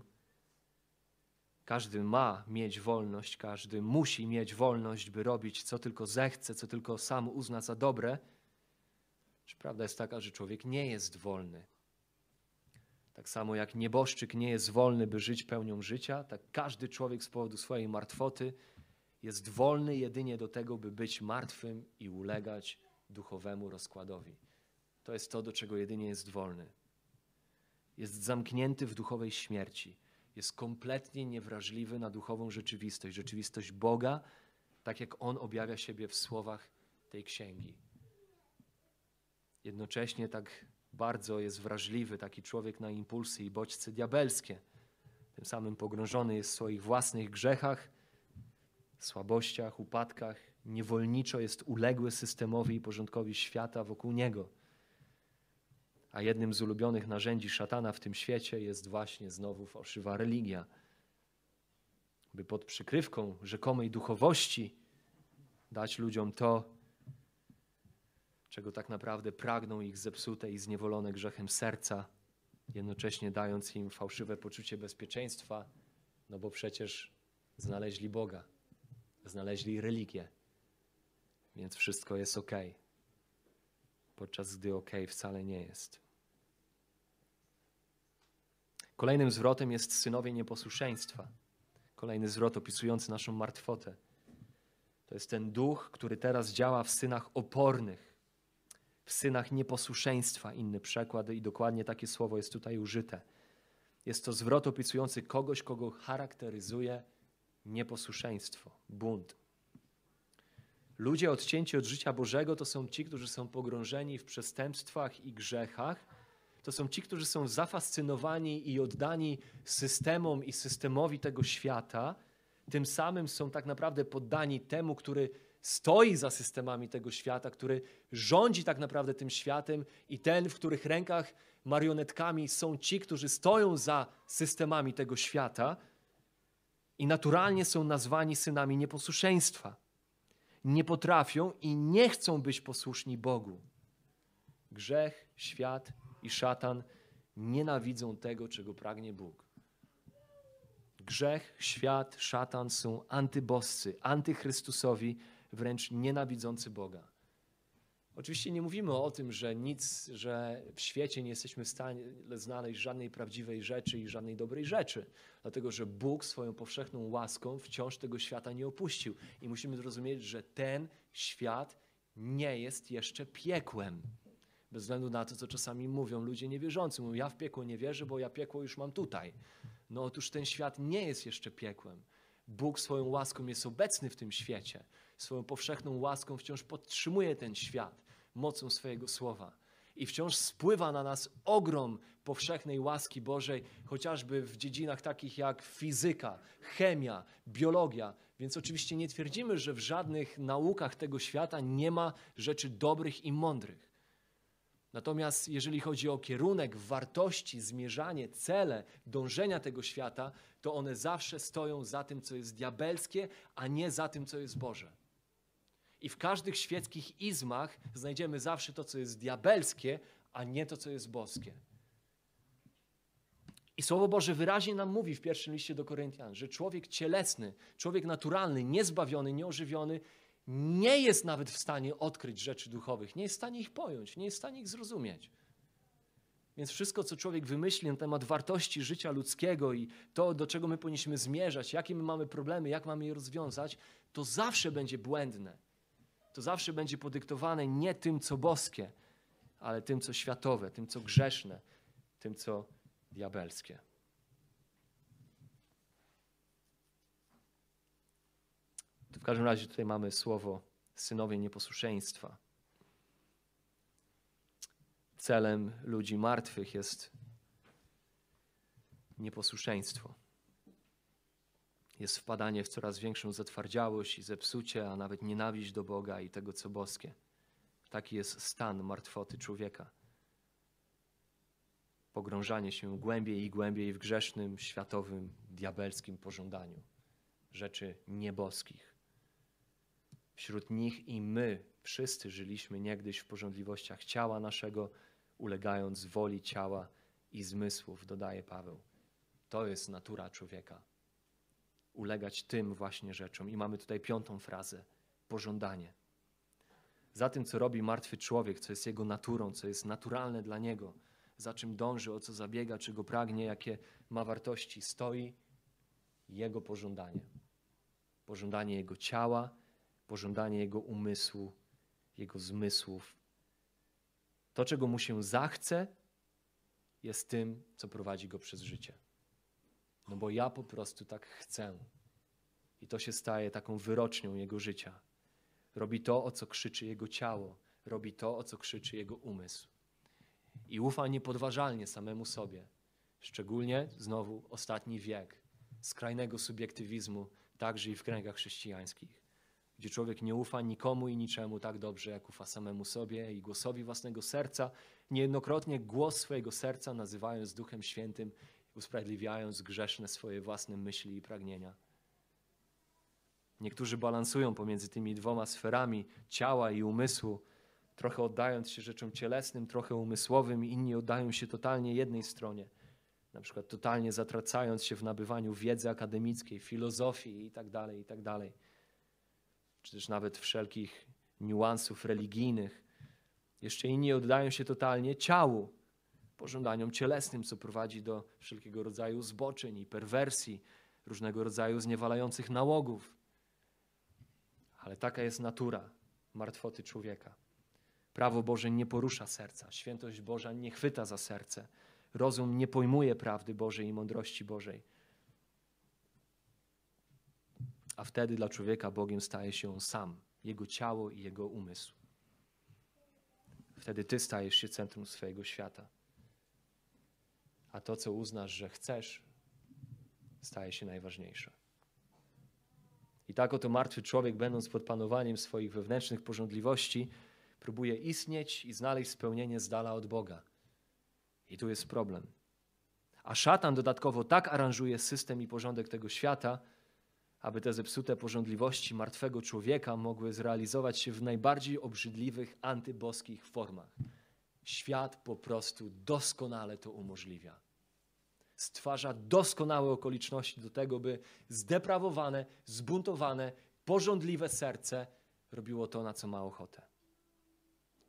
Każdy ma mieć wolność, każdy musi mieć wolność, by robić co tylko zechce, co tylko sam uzna za dobre. Prawda jest taka, że człowiek nie jest wolny. Tak samo jak nieboszczyk nie jest wolny, by żyć pełnią życia, tak każdy człowiek z powodu swojej martwoty jest wolny jedynie do tego, by być martwym i ulegać duchowemu rozkładowi. To jest to, do czego jedynie jest wolny. Jest zamknięty w duchowej śmierci. Jest kompletnie niewrażliwy na duchową rzeczywistość, rzeczywistość Boga, tak jak On objawia siebie w słowach tej księgi. Jednocześnie tak bardzo jest wrażliwy taki człowiek na impulsy i bodźce diabelskie. Tym samym pogrążony jest w swoich własnych grzechach, słabościach, upadkach. Niewolniczo jest uległy systemowi i porządkowi świata wokół niego. A jednym z ulubionych narzędzi szatana w tym świecie jest właśnie znowu fałszywa religia. By pod przykrywką rzekomej duchowości dać ludziom to, czego tak naprawdę pragną ich zepsute i zniewolone grzechem serca, jednocześnie dając im fałszywe poczucie bezpieczeństwa, no bo przecież znaleźli Boga, znaleźli religię, więc wszystko jest ok, podczas gdy ok wcale nie jest. Kolejnym zwrotem jest synowie nieposłuszeństwa. Kolejny zwrot opisujący naszą martwotę. To jest ten duch, który teraz działa w synach opornych, w synach nieposłuszeństwa, inny przekład, i dokładnie takie słowo jest tutaj użyte. Jest to zwrot opisujący kogoś, kogo charakteryzuje nieposłuszeństwo, bunt. Ludzie odcięci od życia Bożego to są ci, którzy są pogrążeni w przestępstwach i grzechach. To są ci, którzy są zafascynowani i oddani systemom i systemowi tego świata. Tym samym są tak naprawdę poddani temu, który stoi za systemami tego świata, który rządzi tak naprawdę tym światem i ten, w których rękach marionetkami są ci, którzy stoją za systemami tego świata i naturalnie są nazwani synami nieposłuszeństwa. Nie potrafią i nie chcą być posłuszni Bogu. Grzech, świat i szatan nienawidzą tego, czego pragnie Bóg. Grzech, świat, szatan są antyboscy, antychrystusowi, wręcz nienawidzący Boga. Oczywiście nie mówimy o tym, że nic, że w świecie nie jesteśmy w stanie znaleźć żadnej prawdziwej rzeczy i żadnej dobrej rzeczy, dlatego że Bóg swoją powszechną łaską wciąż tego świata nie opuścił. I musimy zrozumieć, że ten świat nie jest jeszcze piekłem. Bez względu na to, co czasami mówią ludzie niewierzący. Mówią, ja w piekło nie wierzę, bo ja piekło już mam tutaj. No otóż ten świat nie jest jeszcze piekłem. Bóg swoją łaską jest obecny w tym świecie swoją powszechną łaską wciąż podtrzymuje ten świat mocą swojego słowa. I wciąż spływa na nas ogrom powszechnej łaski Bożej, chociażby w dziedzinach takich jak fizyka, chemia, biologia. Więc oczywiście nie twierdzimy, że w żadnych naukach tego świata nie ma rzeczy dobrych i mądrych. Natomiast jeżeli chodzi o kierunek, wartości, zmierzanie, cele, dążenia tego świata, to one zawsze stoją za tym, co jest diabelskie, a nie za tym, co jest Boże. I w każdych świeckich izmach znajdziemy zawsze to, co jest diabelskie, a nie to, co jest boskie. I Słowo Boże wyraźnie nam mówi w pierwszym liście do Koryntian, że człowiek cielesny, człowiek naturalny, niezbawiony, nieożywiony, nie jest nawet w stanie odkryć rzeczy duchowych, nie jest w stanie ich pojąć, nie jest w stanie ich zrozumieć. Więc wszystko, co człowiek wymyśli na temat wartości życia ludzkiego i to, do czego my powinniśmy zmierzać, jakie my mamy problemy, jak mamy je rozwiązać, to zawsze będzie błędne to zawsze będzie podyktowane nie tym, co boskie, ale tym, co światowe, tym, co grzeszne, tym, co diabelskie. W każdym razie tutaj mamy słowo synowie nieposłuszeństwa. Celem ludzi martwych jest nieposłuszeństwo jest wpadanie w coraz większą zatwardziałość i zepsucie, a nawet nienawiść do Boga i tego, co boskie. Taki jest stan martwoty człowieka. Pogrążanie się głębiej i głębiej w grzesznym, światowym, diabelskim pożądaniu rzeczy nieboskich. Wśród nich i my wszyscy żyliśmy niegdyś w porządliwościach ciała naszego, ulegając woli ciała i zmysłów, dodaje Paweł. To jest natura człowieka. Ulegać tym właśnie rzeczom. I mamy tutaj piątą frazę: pożądanie. Za tym, co robi martwy człowiek, co jest jego naturą, co jest naturalne dla niego, za czym dąży, o co zabiega, czego pragnie, jakie ma wartości, stoi jego pożądanie. Pożądanie jego ciała, pożądanie jego umysłu, jego zmysłów. To, czego mu się zachce, jest tym, co prowadzi go przez życie. No bo ja po prostu tak chcę. I to się staje taką wyrocznią jego życia. Robi to, o co krzyczy jego ciało, robi to, o co krzyczy jego umysł. I ufa niepodważalnie samemu sobie. Szczególnie znowu ostatni wiek skrajnego subiektywizmu, także i w kręgach chrześcijańskich, gdzie człowiek nie ufa nikomu i niczemu tak dobrze, jak ufa samemu sobie i głosowi własnego serca, niejednokrotnie głos swojego serca nazywając Duchem Świętym, usprawiedliwiając grzeszne swoje własne myśli i pragnienia. Niektórzy balansują pomiędzy tymi dwoma sferami ciała i umysłu, trochę oddając się rzeczom cielesnym, trochę umysłowym, inni oddają się totalnie jednej stronie. Na przykład totalnie zatracając się w nabywaniu wiedzy akademickiej, filozofii itd., tak itd. Czy też nawet wszelkich niuansów religijnych. Jeszcze inni oddają się totalnie ciału, pożądaniom cielesnym, co prowadzi do wszelkiego rodzaju zboczeń i perwersji, różnego rodzaju zniewalających nałogów. Ale taka jest natura martwoty człowieka. Prawo Boże nie porusza serca, świętość Boża nie chwyta za serce, rozum nie pojmuje prawdy Bożej i mądrości Bożej. A wtedy dla człowieka Bogiem staje się on sam, jego ciało i jego umysł. Wtedy ty stajesz się centrum swojego świata. A to, co uznasz, że chcesz, staje się najważniejsze. I tak oto martwy człowiek, będąc pod panowaniem swoich wewnętrznych porządliwości, próbuje istnieć i znaleźć spełnienie z dala od Boga. I tu jest problem. A szatan dodatkowo tak aranżuje system i porządek tego świata, aby te zepsute porządliwości martwego człowieka mogły zrealizować się w najbardziej obrzydliwych, antyboskich formach. Świat po prostu doskonale to umożliwia stwarza doskonałe okoliczności do tego, by zdeprawowane, zbuntowane, porządliwe serce robiło to, na co ma ochotę.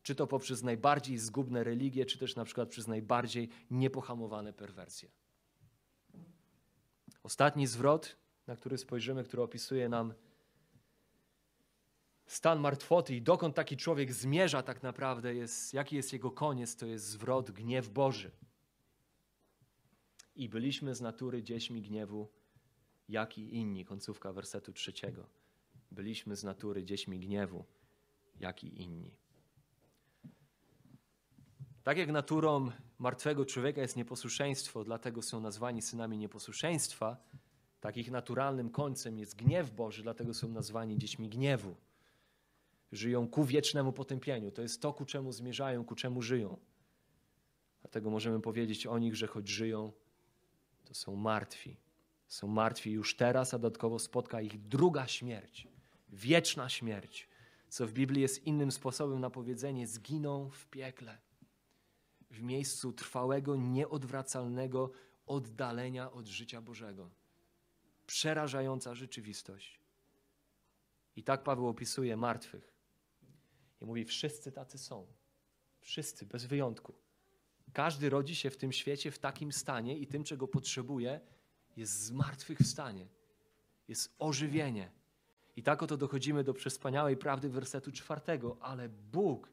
Czy to poprzez najbardziej zgubne religie, czy też na przykład przez najbardziej niepohamowane perwersje. Ostatni zwrot, na który spojrzymy, który opisuje nam stan martwoty i dokąd taki człowiek zmierza tak naprawdę, jest, jaki jest jego koniec, to jest zwrot gniew Boży i byliśmy z natury dziećmi gniewu, jak i inni. Końcówka wersetu trzeciego. Byliśmy z natury dziećmi gniewu, jak i inni. Tak jak naturą martwego człowieka jest nieposłuszeństwo, dlatego są nazwani synami nieposłuszeństwa, tak ich naturalnym końcem jest gniew Boży, dlatego są nazwani dziećmi gniewu. Żyją ku wiecznemu potępieniu. To jest to, ku czemu zmierzają, ku czemu żyją. Dlatego możemy powiedzieć o nich, że choć żyją, to są martwi. Są martwi już teraz, a dodatkowo spotka ich druga śmierć, wieczna śmierć, co w Biblii jest innym sposobem na powiedzenie: zginą w piekle, w miejscu trwałego, nieodwracalnego oddalenia od życia Bożego. Przerażająca rzeczywistość. I tak Paweł opisuje martwych. I mówi: Wszyscy tacy są. Wszyscy, bez wyjątku. Każdy rodzi się w tym świecie w takim stanie i tym, czego potrzebuje, jest zmartwychwstanie, jest ożywienie. I tak oto dochodzimy do przespaniałej prawdy wersetu czwartego. Ale Bóg,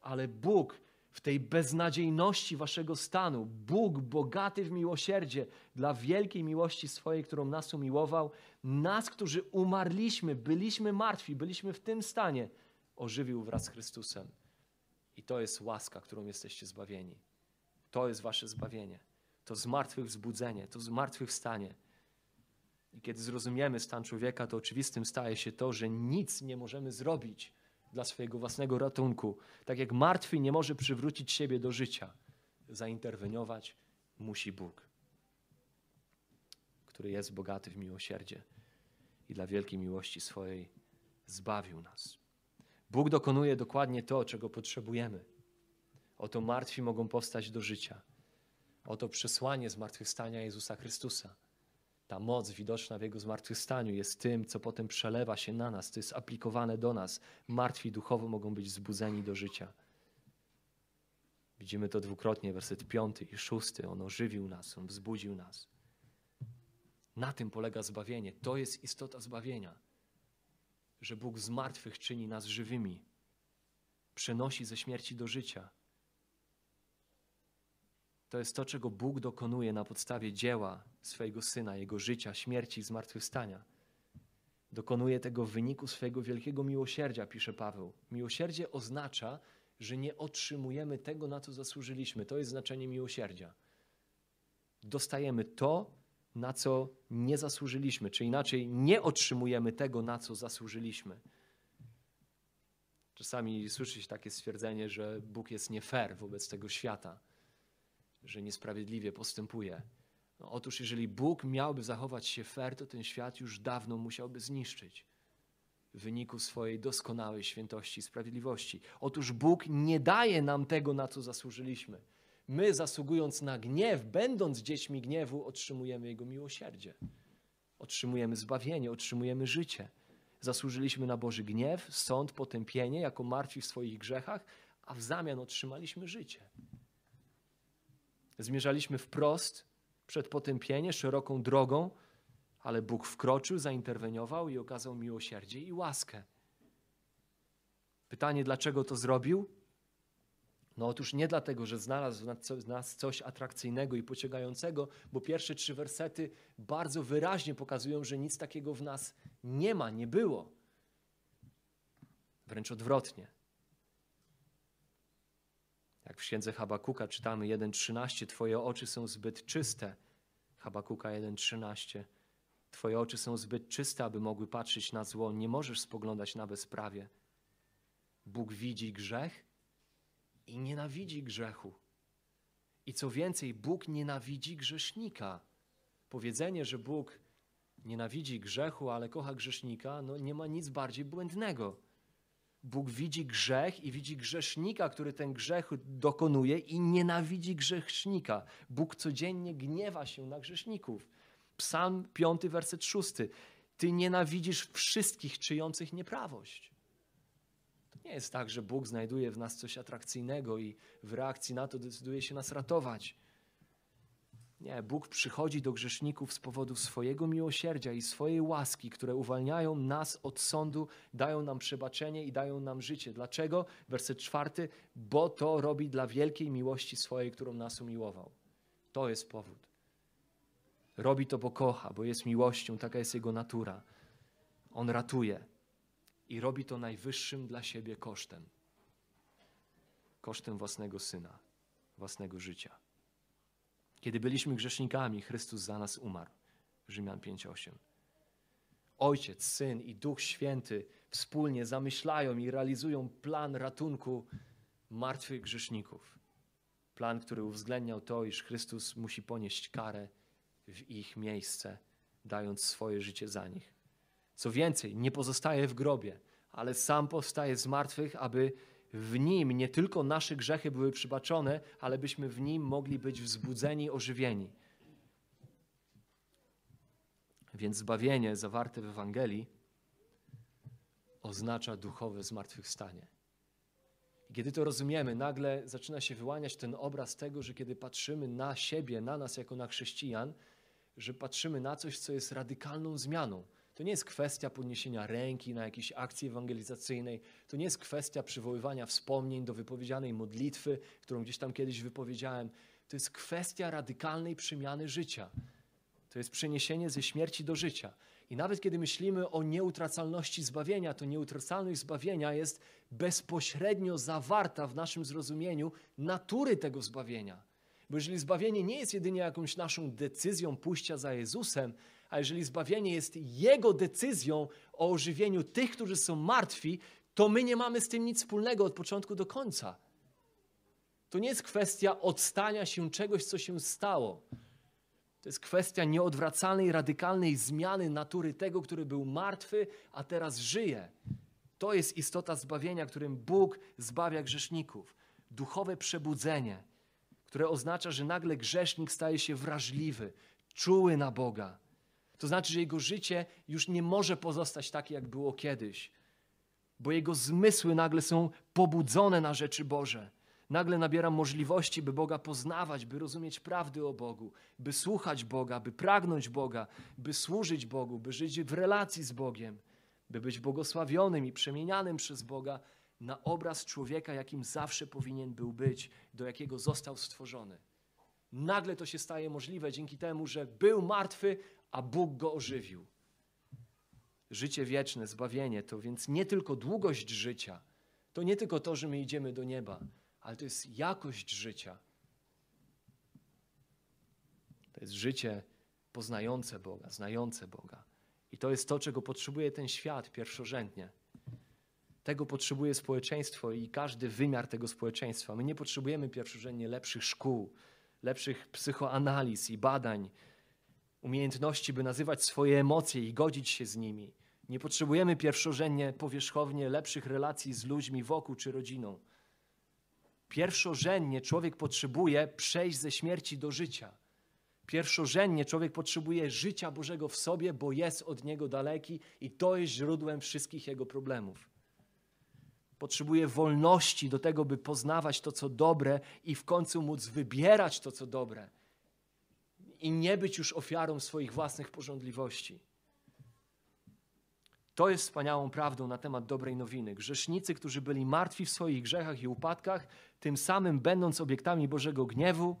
ale Bóg w tej beznadziejności waszego stanu, Bóg bogaty w miłosierdzie, dla wielkiej miłości swojej, którą nas umiłował, nas, którzy umarliśmy, byliśmy martwi, byliśmy w tym stanie, ożywił wraz z Chrystusem. I to jest łaska, którą jesteście zbawieni. To jest wasze zbawienie. To zmartwychwzbudzenie, to zmartwychwstanie. I kiedy zrozumiemy stan człowieka, to oczywistym staje się to, że nic nie możemy zrobić dla swojego własnego ratunku. Tak jak martwy nie może przywrócić siebie do życia, zainterweniować musi Bóg, który jest bogaty w miłosierdzie i dla wielkiej miłości swojej zbawił nas. Bóg dokonuje dokładnie to, czego potrzebujemy. Oto martwi mogą powstać do życia. Oto przesłanie zmartwychwstania Jezusa Chrystusa. Ta moc widoczna w Jego zmartwychwstaniu jest tym, co potem przelewa się na nas, to jest aplikowane do nas. Martwi duchowo mogą być zbudzeni do życia. Widzimy to dwukrotnie, werset piąty i szósty. On ożywił nas, On wzbudził nas. Na tym polega zbawienie. To jest istota zbawienia. Że Bóg z martwych czyni nas żywymi. Przenosi ze śmierci do życia. To jest to, czego Bóg dokonuje na podstawie dzieła swojego Syna, Jego życia, śmierci i zmartwychwstania. Dokonuje tego w wyniku swojego wielkiego miłosierdzia, pisze Paweł. Miłosierdzie oznacza, że nie otrzymujemy tego, na co zasłużyliśmy. To jest znaczenie miłosierdzia. Dostajemy to, na co nie zasłużyliśmy, czy inaczej nie otrzymujemy tego, na co zasłużyliśmy. Czasami słyszy się takie stwierdzenie, że Bóg jest nie fair wobec tego świata, że niesprawiedliwie postępuje. No, otóż, jeżeli Bóg miałby zachować się fair, to ten świat już dawno musiałby zniszczyć w wyniku swojej doskonałej świętości i sprawiedliwości. Otóż Bóg nie daje nam tego, na co zasłużyliśmy. My, zasługując na gniew, będąc dziećmi gniewu, otrzymujemy Jego miłosierdzie. Otrzymujemy zbawienie, otrzymujemy życie. Zasłużyliśmy na Boży gniew, sąd, potępienie, jako martwi w swoich grzechach, a w zamian otrzymaliśmy życie. Zmierzaliśmy wprost przed potępienie, szeroką drogą, ale Bóg wkroczył, zainterweniował i okazał miłosierdzie i łaskę. Pytanie, dlaczego to zrobił? No otóż nie dlatego, że znalazł w nas coś atrakcyjnego i pociągającego, bo pierwsze trzy wersety bardzo wyraźnie pokazują, że nic takiego w nas nie ma, nie było. Wręcz odwrotnie. Jak w księdze Habakuka czytamy 1:13, Twoje oczy są zbyt czyste. Habakuka 1:13. Twoje oczy są zbyt czyste, aby mogły patrzeć na zło. Nie możesz spoglądać na bezprawie. Bóg widzi grzech i nienawidzi grzechu. I co więcej, Bóg nienawidzi grzesznika. Powiedzenie, że Bóg nienawidzi grzechu, ale kocha grzesznika, no nie ma nic bardziej błędnego. Bóg widzi grzech i widzi grzesznika, który ten grzech dokonuje i nienawidzi grzesznika. Bóg codziennie gniewa się na grzeszników. Psalm 5, werset 6. Ty nienawidzisz wszystkich czyjących nieprawość. To nie jest tak, że Bóg znajduje w nas coś atrakcyjnego i w reakcji na to decyduje się nas ratować. Nie, Bóg przychodzi do grzeszników z powodu swojego miłosierdzia i swojej łaski, które uwalniają nas od sądu, dają nam przebaczenie i dają nam życie. Dlaczego? Werset czwarty, bo to robi dla wielkiej miłości swojej, którą nas umiłował. To jest powód. Robi to, bo kocha, bo jest miłością, taka jest jego natura. On ratuje i robi to najwyższym dla siebie kosztem kosztem własnego syna, własnego życia. Kiedy byliśmy grzesznikami, Chrystus za nas umarł. Rzymian 5:8. Ojciec, Syn i Duch Święty wspólnie zamyślają i realizują plan ratunku martwych grzeszników. Plan, który uwzględniał to, iż Chrystus musi ponieść karę w ich miejsce, dając swoje życie za nich. Co więcej, nie pozostaje w grobie, ale sam powstaje z martwych, aby w nim nie tylko nasze grzechy były przybaczone, ale byśmy w nim mogli być wzbudzeni, ożywieni. Więc zbawienie zawarte w Ewangelii oznacza duchowe zmartwychwstanie. I kiedy to rozumiemy, nagle zaczyna się wyłaniać ten obraz tego, że kiedy patrzymy na siebie, na nas jako na chrześcijan, że patrzymy na coś, co jest radykalną zmianą. To nie jest kwestia podniesienia ręki na jakiejś akcji ewangelizacyjnej, to nie jest kwestia przywoływania wspomnień do wypowiedzianej modlitwy, którą gdzieś tam kiedyś wypowiedziałem. To jest kwestia radykalnej przemiany życia. To jest przeniesienie ze śmierci do życia. I nawet kiedy myślimy o nieutracalności zbawienia, to nieutracalność zbawienia jest bezpośrednio zawarta w naszym zrozumieniu natury tego zbawienia. Bo jeżeli zbawienie nie jest jedynie jakąś naszą decyzją pójścia za Jezusem, a jeżeli zbawienie jest Jego decyzją o ożywieniu tych, którzy są martwi, to my nie mamy z tym nic wspólnego od początku do końca. To nie jest kwestia odstania się czegoś, co się stało. To jest kwestia nieodwracalnej, radykalnej zmiany natury tego, który był martwy, a teraz żyje. To jest istota zbawienia, którym Bóg zbawia grzeszników. Duchowe przebudzenie, które oznacza, że nagle grzesznik staje się wrażliwy, czuły na Boga. To znaczy, że jego życie już nie może pozostać takie, jak było kiedyś, bo jego zmysły nagle są pobudzone na rzeczy Boże. Nagle nabiera możliwości, by Boga poznawać, by rozumieć prawdy o Bogu, by słuchać Boga, by pragnąć Boga, by służyć Bogu, by żyć w relacji z Bogiem, by być błogosławionym i przemienianym przez Boga na obraz człowieka, jakim zawsze powinien był być, do jakiego został stworzony. Nagle to się staje możliwe dzięki temu, że był martwy, a Bóg go ożywił. Życie wieczne, zbawienie to więc nie tylko długość życia, to nie tylko to, że my idziemy do nieba, ale to jest jakość życia. To jest życie poznające Boga, znające Boga. I to jest to, czego potrzebuje ten świat pierwszorzędnie. Tego potrzebuje społeczeństwo i każdy wymiar tego społeczeństwa. My nie potrzebujemy pierwszorzędnie lepszych szkół, lepszych psychoanaliz i badań, umiejętności, by nazywać swoje emocje i godzić się z nimi. Nie potrzebujemy pierwszorzędnie, powierzchownie lepszych relacji z ludźmi wokół czy rodziną. Pierwszorzędnie człowiek potrzebuje przejść ze śmierci do życia. Pierwszorzędnie człowiek potrzebuje życia Bożego w sobie, bo jest od niego daleki i to jest źródłem wszystkich jego problemów. Potrzebuje wolności do tego, by poznawać to, co dobre i w końcu móc wybierać to, co dobre. I nie być już ofiarą swoich własnych porządliwości. To jest wspaniałą prawdą na temat dobrej nowiny. Grzesznicy, którzy byli martwi w swoich grzechach i upadkach, tym samym będąc obiektami Bożego gniewu,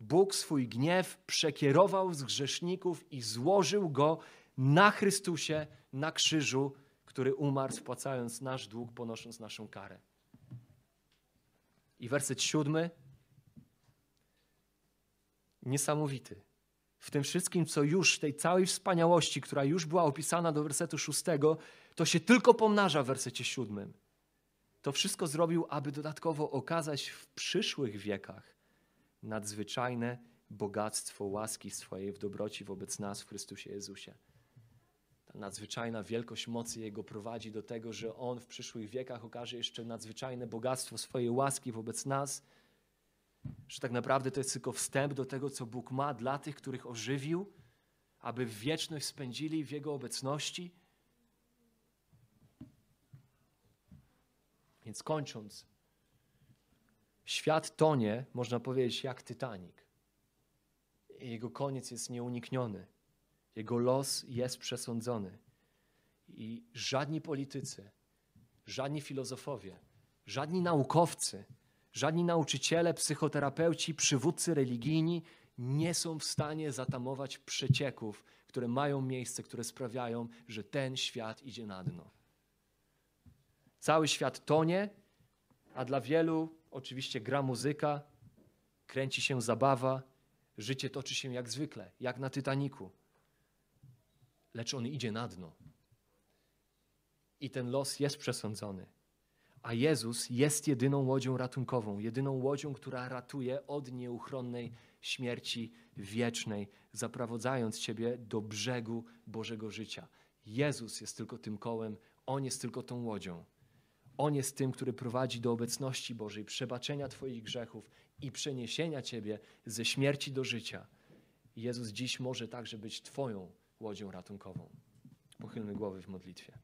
Bóg swój gniew przekierował z grzeszników i złożył go na Chrystusie, na krzyżu, który umarł, spłacając nasz dług, ponosząc naszą karę. I werset siódmy, niesamowity. W tym wszystkim, co już, tej całej wspaniałości, która już była opisana do wersetu szóstego, to się tylko pomnaża w wersecie siódmym. To wszystko zrobił, aby dodatkowo okazać w przyszłych wiekach nadzwyczajne bogactwo łaski swojej w dobroci wobec nas w Chrystusie Jezusie. Ta nadzwyczajna wielkość mocy Jego prowadzi do tego, że On w przyszłych wiekach okaże jeszcze nadzwyczajne bogactwo swojej łaski wobec nas, że tak naprawdę to jest tylko wstęp do tego, co Bóg ma dla tych, których ożywił, aby wieczność spędzili w Jego obecności. Więc kończąc, świat tonie, można powiedzieć, jak Titanic. Jego koniec jest nieunikniony. Jego los jest przesądzony. I żadni politycy, żadni filozofowie, żadni naukowcy, żadni nauczyciele, psychoterapeuci, przywódcy religijni nie są w stanie zatamować przecieków, które mają miejsce, które sprawiają, że ten świat idzie na dno. Cały świat tonie, a dla wielu oczywiście gra muzyka, kręci się zabawa, życie toczy się jak zwykle, jak na Tytaniku lecz on idzie na dno. I ten los jest przesądzony. A Jezus jest jedyną łodzią ratunkową, jedyną łodzią, która ratuje od nieuchronnej śmierci wiecznej, zaprowadzając Ciebie do brzegu Bożego życia. Jezus jest tylko tym kołem, On jest tylko tą łodzią. On jest tym, który prowadzi do obecności Bożej, przebaczenia Twoich grzechów i przeniesienia Ciebie ze śmierci do życia. Jezus dziś może także być Twoją łodzią ratunkową. Pochylmy głowy w modlitwie.